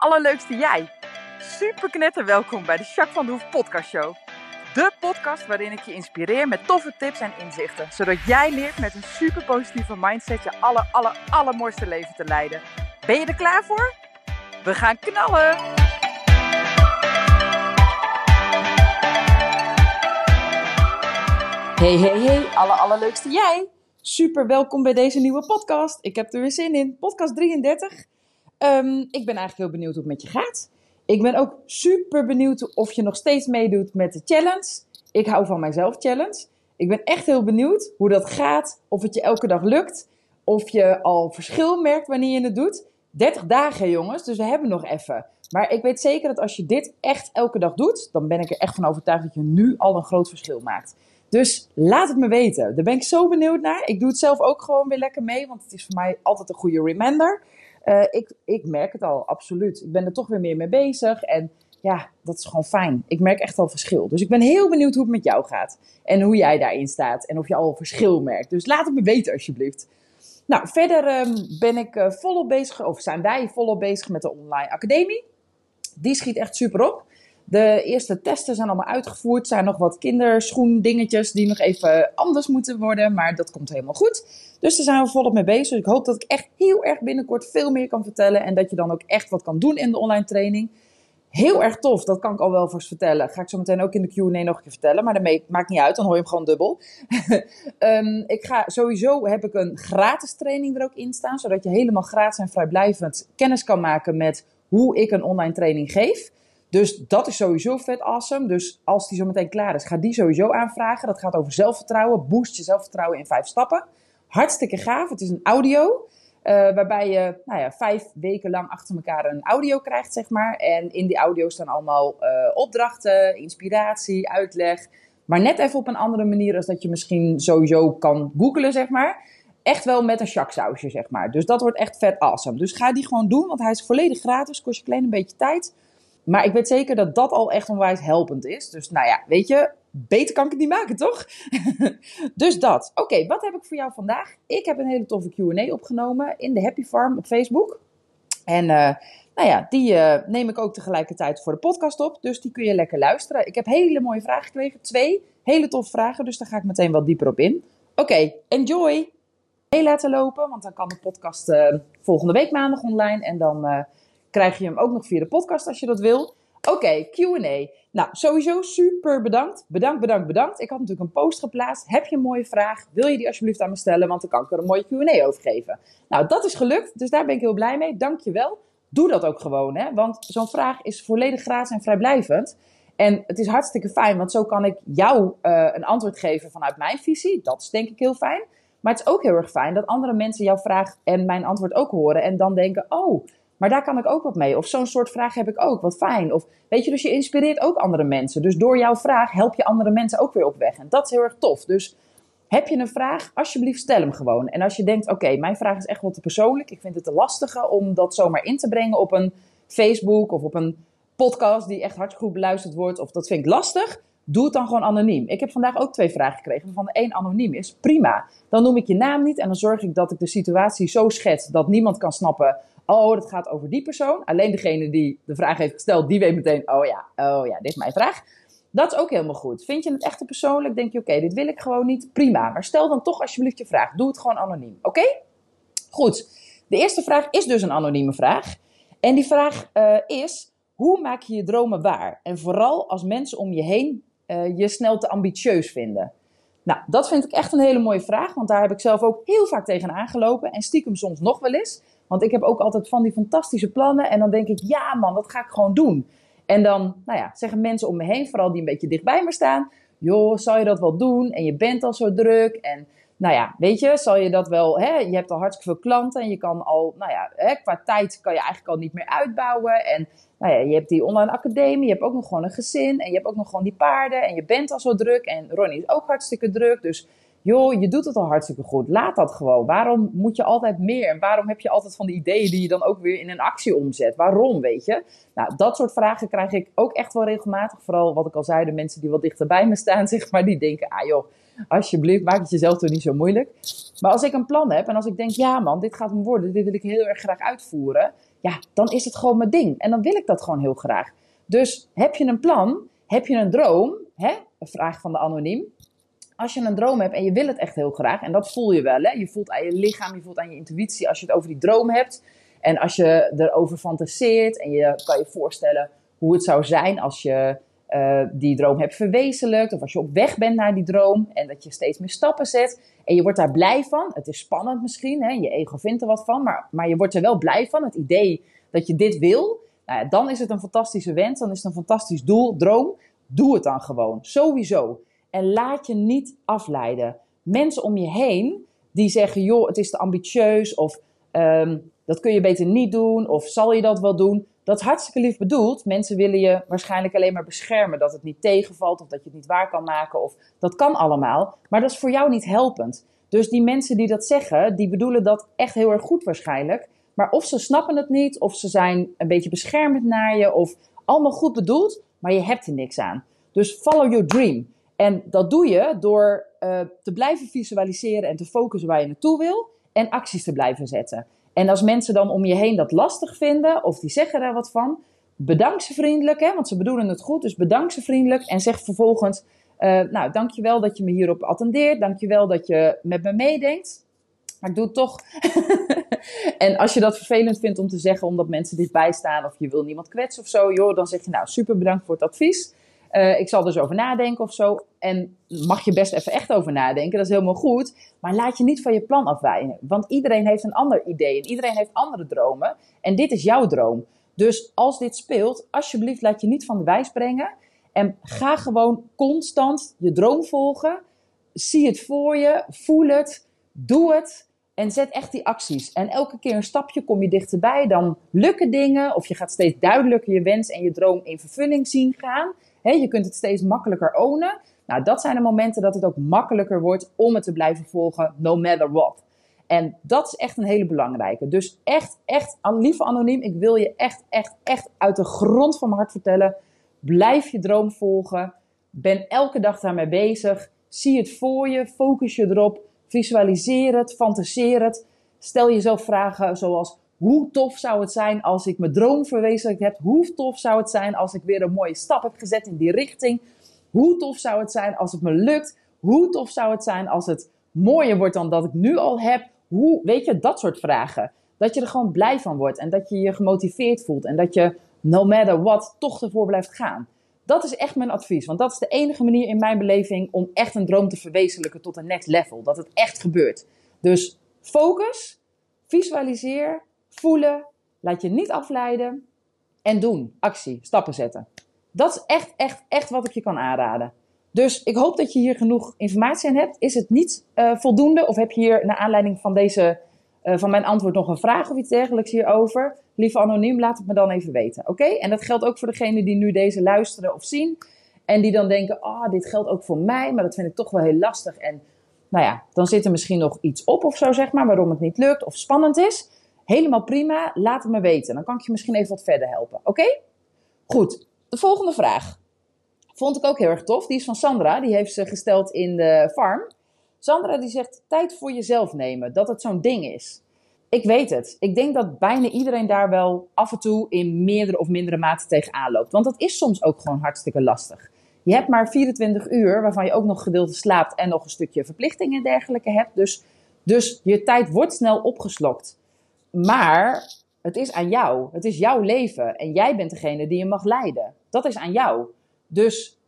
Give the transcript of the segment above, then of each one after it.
allerleukste jij. Super knetter welkom bij de Jacques van de Hoef podcast show. De podcast waarin ik je inspireer met toffe tips en inzichten. Zodat jij leert met een super positieve mindset je aller, aller, allermooiste leven te leiden. Ben je er klaar voor? We gaan knallen! Hey, hey, hey, alle allerleukste jij. Super welkom bij deze nieuwe podcast. Ik heb er weer zin in. Podcast 33. Ehm, ik ben eigenlijk heel benieuwd hoe het met je gaat. Ik ben ook super benieuwd of je nog steeds meedoet met de challenge. Ik hou van mijzelf challenge. Ik ben echt heel benieuwd hoe dat gaat. Of het je elke dag lukt. Of je al verschil merkt wanneer je het doet. 30 dagen jongens, dus we hebben nog even. Maar ik weet zeker dat als je dit echt elke dag doet, dan ben ik er echt van overtuigd dat je nu al een groot verschil maakt. Dus laat het me weten. Daar ben ik zo benieuwd naar. Ik doe het zelf ook gewoon weer lekker mee, want het is voor mij altijd een goede reminder. Uh, ik, ik merk het al, absoluut. Ik ben er toch weer meer mee bezig. En ja, dat is gewoon fijn. Ik merk echt al verschil. Dus ik ben heel benieuwd hoe het met jou gaat. En hoe jij daarin staat. En of je al verschil merkt. Dus laat het me weten alsjeblieft. Nou, verder um, ben ik uh, volop bezig, of zijn wij volop bezig met de online academie. Die schiet echt super op. De eerste testen zijn allemaal uitgevoerd. Er zijn nog wat kinderschoendingetjes die nog even anders moeten worden. Maar dat komt helemaal goed. Dus daar zijn we volop mee bezig. Ik hoop dat ik echt heel erg binnenkort veel meer kan vertellen. En dat je dan ook echt wat kan doen in de online training. Heel erg tof, dat kan ik al wel vast vertellen. Ga ik zo meteen ook in de Q&A nog een keer vertellen. Maar daarmee maakt niet uit, dan hoor je hem gewoon dubbel. um, ik ga, sowieso heb ik een gratis training er ook in staan. Zodat je helemaal gratis en vrijblijvend kennis kan maken met hoe ik een online training geef. Dus dat is sowieso vet awesome. Dus als die zo meteen klaar is, ga die sowieso aanvragen. Dat gaat over zelfvertrouwen. Boost je zelfvertrouwen in vijf stappen. Hartstikke gaaf. Het is een audio. Uh, waarbij je nou ja, vijf weken lang achter elkaar een audio krijgt, zeg maar. En in die audio staan allemaal uh, opdrachten, inspiratie, uitleg. Maar net even op een andere manier als dat je misschien sowieso kan googelen, zeg maar. Echt wel met een shaksausje, zeg maar. Dus dat wordt echt vet awesome. Dus ga die gewoon doen, want hij is volledig gratis. Kost je klein een beetje tijd. Maar ik weet zeker dat dat al echt onwijs helpend is. Dus nou ja, weet je, beter kan ik het niet maken, toch? dus dat. Oké, wat heb ik voor jou vandaag? Ik heb een hele toffe Q&A opgenomen in de Happy Farm op Facebook. En uh, nou ja, die uh, neem ik ook tegelijkertijd voor de podcast op. Dus die kun je lekker luisteren. Ik heb hele mooie vragen gekregen. Twee hele toffe vragen. Dus daar ga ik meteen wat dieper op in. Oké, enjoy! Mee laten lopen, want dan kan de podcast uh, volgende week maandag online. En dan krijg je hem ook nog via de podcast als je dat wil. Oké, QA. Nou, sowieso super bedankt. Bedankt, bedankt, bedankt. Ik had natuurlijk een post geplaatst. Heb je een mooie vraag? Wil je die alsjeblieft aan me stellen? Want dan kan ik er een mooie QA over geven. Nou, dat is gelukt. Dus daar ben ik heel blij mee. Dank je wel. Doe dat ook gewoon, hè? Want zo'n vraag is volledig gratis en vrijblijvend. En het is hartstikke fijn, want zo kan ik jou uh, een antwoord geven vanuit mijn visie. Dat is denk ik heel fijn. Maar het is ook heel erg fijn dat andere mensen jouw vraag en mijn antwoord ook horen. En dan denken: oh maar daar kan ik ook wat mee. Of zo'n soort vraag heb ik ook. Wat fijn. Of weet je, dus je inspireert ook andere mensen. Dus door jouw vraag help je andere mensen ook weer op weg. En dat is heel erg tof. Dus heb je een vraag, alsjeblieft stel hem gewoon. En als je denkt, oké, mijn vraag is echt wel te persoonlijk. Ik vind het te lastige om dat zomaar in te brengen op een Facebook of op een podcast die echt hartstikke goed beluisterd wordt. Of dat vind ik lastig. Doe het dan gewoon anoniem. Ik heb vandaag ook twee vragen gekregen waarvan de één anoniem is. Prima. Dan noem ik je naam niet en dan zorg ik dat ik de situatie zo schets dat niemand kan snappen oh, dat gaat over die persoon. Alleen degene die de vraag heeft gesteld, die weet meteen, oh ja, oh ja, dit is mijn vraag. Dat is ook helemaal goed. Vind je het echt persoonlijk? Denk je, oké, dit wil ik gewoon niet? Prima. Maar stel dan toch alsjeblieft je vraag. Doe het gewoon anoniem. Oké? Goed. De eerste vraag is dus een anonieme vraag. En die vraag uh, is: hoe maak je je dromen waar? En vooral als mensen om je heen uh, je snel te ambitieus vinden. Nou, dat vind ik echt een hele mooie vraag, want daar heb ik zelf ook heel vaak tegen aangelopen en stiekem soms nog wel eens. Want ik heb ook altijd van die fantastische plannen. En dan denk ik, ja man, dat ga ik gewoon doen. En dan, nou ja, zeggen mensen om me heen, vooral die een beetje dichtbij me staan. Joh, zal je dat wel doen? En je bent al zo druk. En nou ja, weet je, zal je dat wel, hè? je hebt al hartstikke veel klanten en je kan al, nou ja, hè, qua tijd kan je eigenlijk al niet meer uitbouwen. En nou ja, je hebt die online academie, je hebt ook nog gewoon een gezin en je hebt ook nog gewoon die paarden en je bent al zo druk. En Ronnie is ook hartstikke druk, dus joh, je doet het al hartstikke goed. Laat dat gewoon. Waarom moet je altijd meer? En waarom heb je altijd van die ideeën die je dan ook weer in een actie omzet? Waarom, weet je? Nou, dat soort vragen krijg ik ook echt wel regelmatig. Vooral wat ik al zei, de mensen die wat dichter bij me staan, zeg maar, die denken, ah joh, alsjeblieft, maak het jezelf toch niet zo moeilijk. Maar als ik een plan heb en als ik denk, ja man, dit gaat hem worden, dit wil ik heel erg graag uitvoeren. ja, dan is het gewoon mijn ding. En dan wil ik dat gewoon heel graag. Dus heb je een plan? Heb je een droom? Hè? Een vraag van de anoniem. Als je een droom hebt en je wil het echt heel graag, en dat voel je wel, hè? je voelt aan je lichaam, je voelt aan je intuïtie als je het over die droom hebt. En als je erover fantaseert en je kan je voorstellen hoe het zou zijn als je uh, die droom hebt verwezenlijkt. Of als je op weg bent naar die droom en dat je steeds meer stappen zet. En je wordt daar blij van. Het is spannend misschien, hè? je ego vindt er wat van. Maar, maar je wordt er wel blij van. Het idee dat je dit wil. Nou ja, dan is het een fantastische wens. Dan is het een fantastisch doel, droom. Doe het dan gewoon. Sowieso. En laat je niet afleiden. Mensen om je heen die zeggen: joh, het is te ambitieus. Of um, dat kun je beter niet doen. Of zal je dat wel doen? Dat hartstikke lief bedoeld. Mensen willen je waarschijnlijk alleen maar beschermen. Dat het niet tegenvalt of dat je het niet waar kan maken. Of dat kan allemaal. Maar dat is voor jou niet helpend. Dus die mensen die dat zeggen, die bedoelen dat echt heel erg goed waarschijnlijk. Maar of ze snappen het niet, of ze zijn een beetje beschermend naar je, of allemaal goed bedoeld, maar je hebt er niks aan. Dus follow your dream. En dat doe je door uh, te blijven visualiseren en te focussen waar je naartoe wil en acties te blijven zetten. En als mensen dan om je heen dat lastig vinden of die zeggen daar wat van, bedank ze vriendelijk, hè, want ze bedoelen het goed. Dus bedank ze vriendelijk en zeg vervolgens, uh, nou, dankjewel dat je me hierop attendeert. Dankjewel dat je met me meedenkt. Maar ik doe het toch. en als je dat vervelend vindt om te zeggen omdat mensen dichtbij staan of je wil niemand kwetsen of zo, joh, dan zeg je nou super bedankt voor het advies. Uh, ik zal dus over nadenken of zo. En mag je best even echt over nadenken, dat is helemaal goed. Maar laat je niet van je plan afwijken. Want iedereen heeft een ander idee en iedereen heeft andere dromen. En dit is jouw droom. Dus als dit speelt, alsjeblieft laat je niet van de wijs brengen. En ga gewoon constant je droom volgen. Zie het voor je, voel het, doe het. En zet echt die acties. En elke keer een stapje kom je dichterbij. Dan lukken dingen. Of je gaat steeds duidelijker je wens en je droom in vervulling zien gaan. Je kunt het steeds makkelijker ownen. Nou, dat zijn de momenten dat het ook makkelijker wordt om het te blijven volgen, no matter what. En dat is echt een hele belangrijke. Dus echt, echt, lieve anoniem, ik wil je echt, echt, echt uit de grond van mijn hart vertellen. Blijf je droom volgen. Ben elke dag daarmee bezig. Zie het voor je, focus je erop. Visualiseer het, fantaseer het. Stel jezelf vragen zoals: hoe tof zou het zijn als ik mijn droom verwezenlijkt heb? Hoe tof zou het zijn als ik weer een mooie stap heb gezet in die richting? Hoe tof zou het zijn als het me lukt? Hoe tof zou het zijn als het mooier wordt dan dat ik nu al heb? Hoe, weet je, dat soort vragen. Dat je er gewoon blij van wordt en dat je je gemotiveerd voelt en dat je, no matter what, toch ervoor blijft gaan. Dat is echt mijn advies, want dat is de enige manier in mijn beleving om echt een droom te verwezenlijken tot een next level. Dat het echt gebeurt. Dus focus, visualiseer, voelen, laat je niet afleiden en doen. Actie, stappen zetten. Dat is echt, echt, echt wat ik je kan aanraden. Dus ik hoop dat je hier genoeg informatie aan hebt. Is het niet uh, voldoende? Of heb je hier naar aanleiding van, deze, uh, van mijn antwoord nog een vraag of iets dergelijks hierover? Lieve anoniem, laat het me dan even weten. Oké? En dat geldt ook voor degenen die nu deze luisteren of zien. En die dan denken, oh, dit geldt ook voor mij, maar dat vind ik toch wel heel lastig. En nou ja, dan zit er misschien nog iets op of zo, zeg maar, waarom het niet lukt of spannend is. Helemaal prima, laat het me weten. Dan kan ik je misschien even wat verder helpen. Oké? Goed. De volgende vraag vond ik ook heel erg tof. Die is van Sandra. Die heeft ze gesteld in de farm. Sandra die zegt tijd voor jezelf nemen. Dat het zo'n ding is. Ik weet het. Ik denk dat bijna iedereen daar wel af en toe in meerdere of mindere mate tegenaan loopt. Want dat is soms ook gewoon hartstikke lastig. Je hebt maar 24 uur, waarvan je ook nog gedeelte slaapt en nog een stukje verplichtingen en dergelijke hebt. Dus, dus je tijd wordt snel opgeslokt. Maar het is aan jou. Het is jouw leven. En jij bent degene die je mag leiden. Dat is aan jou. Dus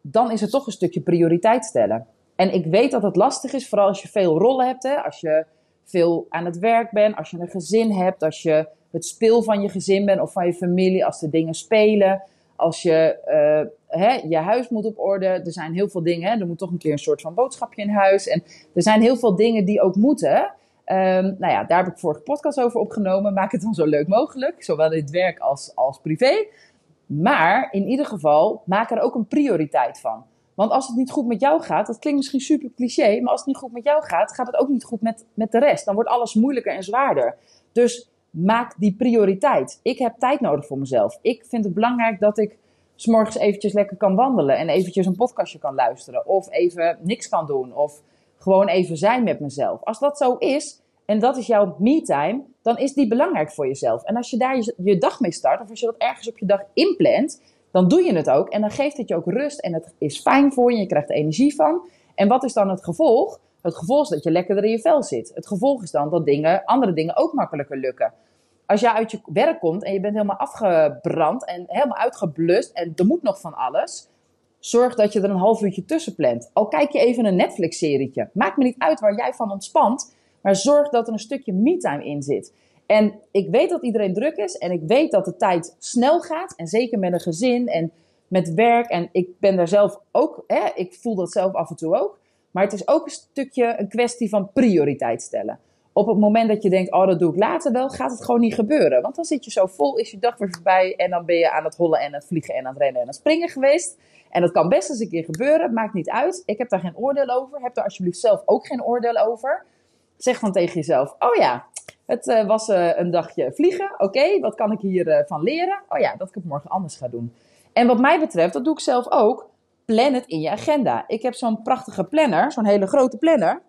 dan is het toch een stukje prioriteit stellen. En ik weet dat het lastig is, vooral als je veel rollen hebt. Hè? Als je veel aan het werk bent, als je een gezin hebt, als je het speel van je gezin bent of van je familie, als de dingen spelen, als je uh, hè, je huis moet op orde. Er zijn heel veel dingen. Hè? Er moet toch een keer een soort van boodschapje in huis. En er zijn heel veel dingen die ook moeten. Um, nou ja, daar heb ik vorige podcast over opgenomen. Maak het dan zo leuk mogelijk, zowel in het werk als, als privé. Maar in ieder geval, maak er ook een prioriteit van. Want als het niet goed met jou gaat, dat klinkt misschien super cliché, maar als het niet goed met jou gaat, gaat het ook niet goed met, met de rest. Dan wordt alles moeilijker en zwaarder. Dus maak die prioriteit. Ik heb tijd nodig voor mezelf. Ik vind het belangrijk dat ik s'morgens eventjes lekker kan wandelen en eventjes een podcastje kan luisteren. Of even niks kan doen. Of gewoon even zijn met mezelf. Als dat zo is, en dat is jouw me-time, dan is die belangrijk voor jezelf. En als je daar je, dag mee start, of als je dat ergens op je dag inplant, dan doe je het ook. En dan geeft het je ook rust en het is fijn voor je, je krijgt er energie van. En wat is dan het gevolg? Het gevolg is dat je lekkerder in je vel zit. Het gevolg is dan dat dingen, andere dingen ook makkelijker lukken. Als jij uit je werk komt en je bent helemaal afgebrand en helemaal uitgeblust en er moet nog van alles, zorg dat je er een half uurtje tussen plant. Al kijk je even een Netflix-serietje. Maakt me niet uit waar jij van ontspant, maar zorg dat er een stukje me-time in zit. En ik weet dat iedereen druk is en ik weet dat de tijd snel gaat. En zeker met een gezin en met werk. En ik ben daar zelf ook, hè, ik voel dat zelf af en toe ook. Maar het is ook een stukje een kwestie van prioriteit stellen. Op het moment dat je denkt, oh dat doe ik later wel, gaat het gewoon niet gebeuren. Want dan zit je zo vol, is je dag weer voorbij en dan ben je aan het hollen en het vliegen en aan het rennen en aan het springen geweest. En dat kan best eens een keer gebeuren, maakt niet uit. Ik heb daar geen oordeel over. Heb daar alsjeblieft zelf ook geen oordeel over. Zeg dan tegen jezelf, oh ja, het uh, was uh, een dagje vliegen. Oké, wat kan ik hiervan uh, van leren? Oh ja, dat ik het morgen anders ga doen. En wat mij betreft, dat doe ik zelf ook, plan het in je agenda. Ik heb zo'n prachtige planner, zo'n hele grote planner.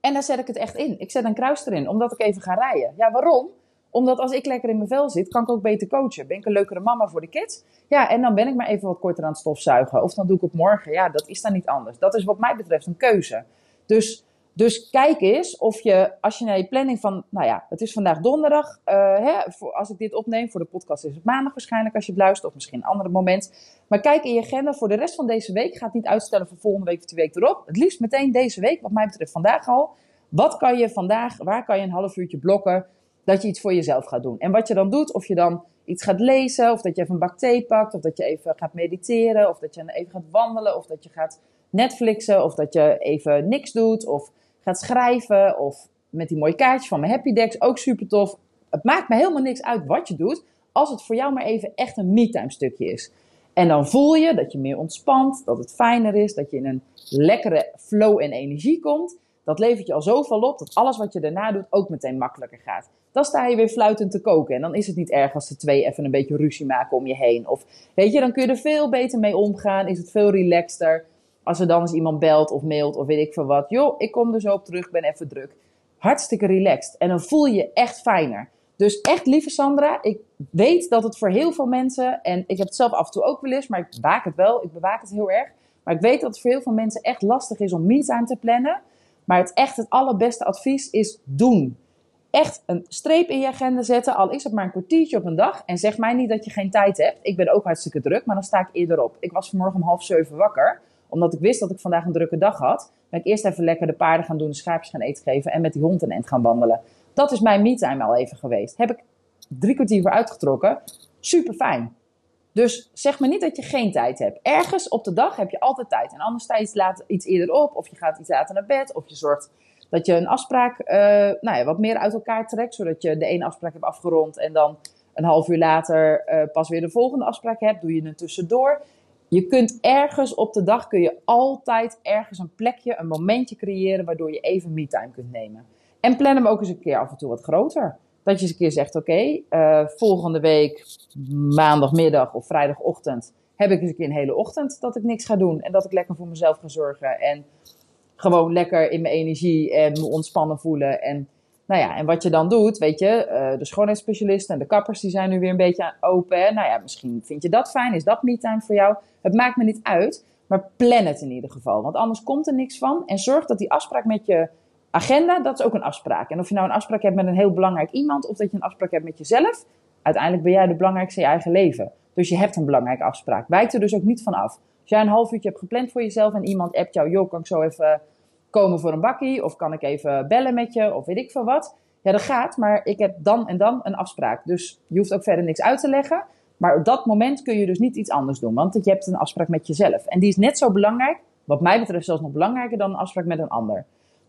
En daar zet ik het echt in. Ik zet een kruis erin, omdat ik even ga rijden. Ja, waarom? Omdat als ik lekker in mijn vel zit, kan ik ook beter coachen. Ben ik een leukere mama voor de kids? Ja, en dan ben ik maar even wat korter aan het stofzuigen. Of dan doe ik het morgen. Ja, dat is dan niet anders. Dat is wat mij betreft een keuze. Dus dus kijk eens of je, als je naar je planning van, nou ja, het is vandaag donderdag. Uh, hè, als ik dit opneem, voor de podcast is het maandag waarschijnlijk als je het luistert, of misschien een ander moment. Maar kijk in je agenda voor de rest van deze week. Ga het niet uitstellen voor volgende week of de week erop. Het liefst meteen deze week, wat mij betreft vandaag al. Wat kan je vandaag, waar kan je een half uurtje blokken dat je iets voor jezelf gaat doen? En wat je dan doet, of je dan iets gaat lezen, of dat je even een bak thee pakt, of dat je even gaat mediteren, of dat je even gaat wandelen, of dat je gaat Netflixen, of dat je even niks doet, of gaat schrijven of met die mooie kaartjes van mijn Happy Decks, ook super tof. Het maakt me helemaal niks uit wat je doet, als het voor jou maar even echt een me-time stukje is. En dan voel je dat je meer ontspant, dat het fijner is, dat je in een lekkere flow en energie komt. Dat levert je al zoveel op dat alles wat je daarna doet ook meteen makkelijker gaat. Dan sta je weer fluitend te koken en dan is het niet erg als de twee even een beetje ruzie maken om je heen. Of weet je, dan kun je er veel beter mee omgaan, is het veel relaxter. Als er dan eens iemand belt of mailt of weet ik veel wat. Joh, ik kom er zo op terug, ben even druk. Hartstikke relaxed. En dan voel je je echt fijner. Dus echt, lieve Sandra, ik weet dat het voor heel veel mensen, en ik heb het zelf af en toe ook wel eens, maar ik bewaak het wel, ik bewaak het heel erg. Maar ik weet dat het voor heel veel mensen echt lastig is om me-time te plannen. Maar het echt het allerbeste advies is doen. Echt een streep in je agenda zetten, al is het maar een kwartiertje op een dag. En zeg mij niet dat je geen tijd hebt. Ik ben ook hartstikke druk, maar dan sta ik eerder op. Ik was vanmorgen om half zeven wakker omdat ik wist dat ik vandaag een drukke dag had, ben ik eerst even lekker de paarden gaan doen, de schaapjes gaan eten geven en met die hond een end gaan wandelen. Dat is mijn me-time al even geweest. Heb ik drie kwartier voor uitgetrokken. Super fijn. Dus zeg me niet dat je geen tijd hebt. Ergens op de dag heb je altijd tijd. En anders sta je iets, later, iets eerder op, of je gaat iets later naar bed, of je zorgt dat je een afspraak uh, nou ja, wat meer uit elkaar trekt, zodat je de ene afspraak hebt afgerond en dan een half uur later uh, pas weer de volgende afspraak hebt. Doe je het tussendoor. Je kunt ergens op de dag kun je altijd ergens een plekje, een momentje creëren waardoor je even me-time kunt nemen. En plan hem ook eens een keer af en toe wat groter. Dat je eens een keer zegt: Oké, uh, volgende week maandagmiddag of vrijdagochtend heb ik eens een keer een hele ochtend dat ik niks ga doen en dat ik lekker voor mezelf ga zorgen en gewoon lekker in mijn energie en me ontspannen voelen en nou ja, en wat je dan doet, weet je, uh, de schoonheidsspecialisten en de kappers die zijn nu weer een beetje open. Nou ja, misschien vind je dat fijn, is dat me-time voor jou? Het maakt me niet uit, maar plan het in ieder geval. Want anders komt er niks van. En zorg dat die afspraak met je agenda, dat is ook een afspraak. En of je nou een afspraak hebt met een heel belangrijk iemand of dat je een afspraak hebt met jezelf, uiteindelijk ben jij de belangrijkste in je eigen leven. Dus je hebt een belangrijke afspraak. Wijk er dus ook niet van af. Als jij een half uurtje hebt gepland voor jezelf en iemand appt jou, joh, kan ik zo even komen voor een bakkie? Of kan ik even bellen met je? Of weet ik veel wat. Ja, dat gaat, maar ik heb dan en dan een afspraak. Dus je hoeft ook verder niks uit te leggen. Maar op dat moment kun je dus niet iets anders doen, want je hebt een afspraak met jezelf. En die is net zo belangrijk, wat mij betreft zelfs nog belangrijker dan een afspraak met een ander.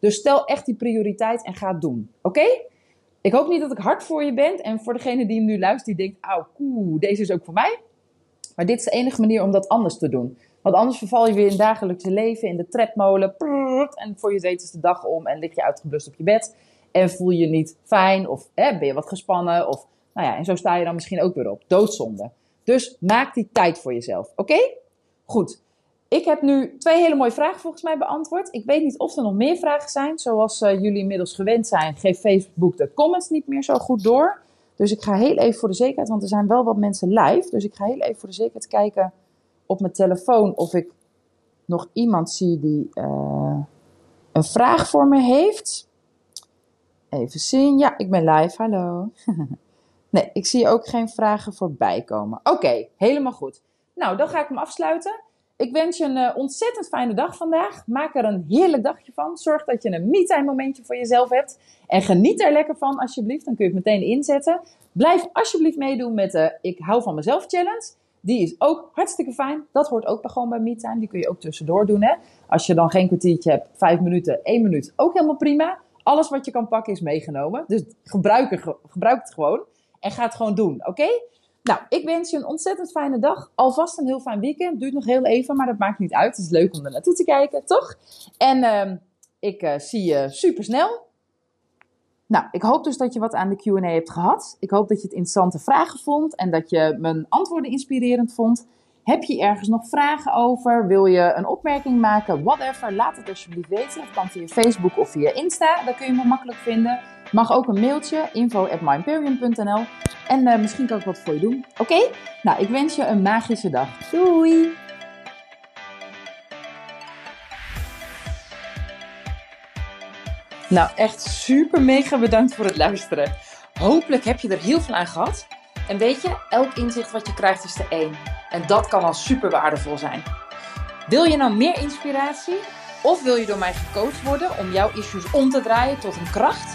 Dus stel echt die prioriteit en ga het doen. Oké? Ik hoop niet dat ik hard voor je ben. En voor degene die hem nu luistert, die denkt, auw, koe, deze is ook voor mij. Maar dit is de enige manier om dat anders te doen. Want anders verval je weer in het dagelijkse leven, in de tredmolen. En voor je weet is de dag om en lig je uitgeblust op je bed. En voel je je niet fijn of hè, ben je wat gespannen. Of, nou ja, en zo sta je dan misschien ook weer op. Doodzonde. Dus maak die tijd voor jezelf. Oké? Goed. Ik heb nu twee hele mooie vragen volgens mij beantwoord. Ik weet niet of er nog meer vragen zijn. Zoals uh, jullie inmiddels gewend zijn, geeft Facebook de comments niet meer zo goed door. Dus ik ga heel even voor de zekerheid, want er zijn wel wat mensen live. Dus ik ga heel even voor de zekerheid kijken op mijn telefoon of ik nog iemand zie die uh, een vraag voor me heeft. Even zien. Ja, ik ben live. Hallo. nee, ik zie ook geen vragen voorbij komen. Oké, helemaal goed. Nou, dan ga ik hem afsluiten. Ik wens je een uh, ontzettend fijne dag vandaag. Maak er een heerlijk dagje van. Zorg dat je een me-time momentje voor jezelf hebt. En geniet er lekker van alsjeblieft. Dan kun je het meteen inzetten. Blijf alsjeblieft meedoen met de Ik hou van mezelf challenge. Die is ook hartstikke fijn. Dat hoort ook gewoon bij me-time. Die kun je ook tussendoor doen. Hè? Als je dan geen kwartiertje hebt, vijf minuten, één minuut. Ook helemaal prima. Alles wat je kan pakken is meegenomen. Dus gebruik het gewoon. En ga het gewoon doen. Oké? Nou, ik wens je een ontzettend fijne dag. Alvast een heel fijn weekend. Duurt nog heel even, maar dat maakt niet uit. Het is leuk om er naartoe te kijken, toch? En uh, ik uh, zie je super snel. Nou, ik hoop dus dat je wat aan de QA hebt gehad. Ik hoop dat je het interessante vragen vond en dat je mijn antwoorden inspirerend vond. Heb je ergens nog vragen over? Wil je een opmerking maken? Whatever, laat het alsjeblieft weten. Dat kan via Facebook of via Insta. Daar kun je me makkelijk vinden. Mag ook een mailtje, info at. En uh, misschien kan ik wat voor je doen. Oké? Okay? Nou, ik wens je een magische dag. Doei! Nou, echt super mega bedankt voor het luisteren. Hopelijk heb je er heel veel aan gehad. En weet je, elk inzicht wat je krijgt is de één. En dat kan al super waardevol zijn. Wil je nou meer inspiratie? Of wil je door mij gecoacht worden om jouw issues om te draaien tot een kracht?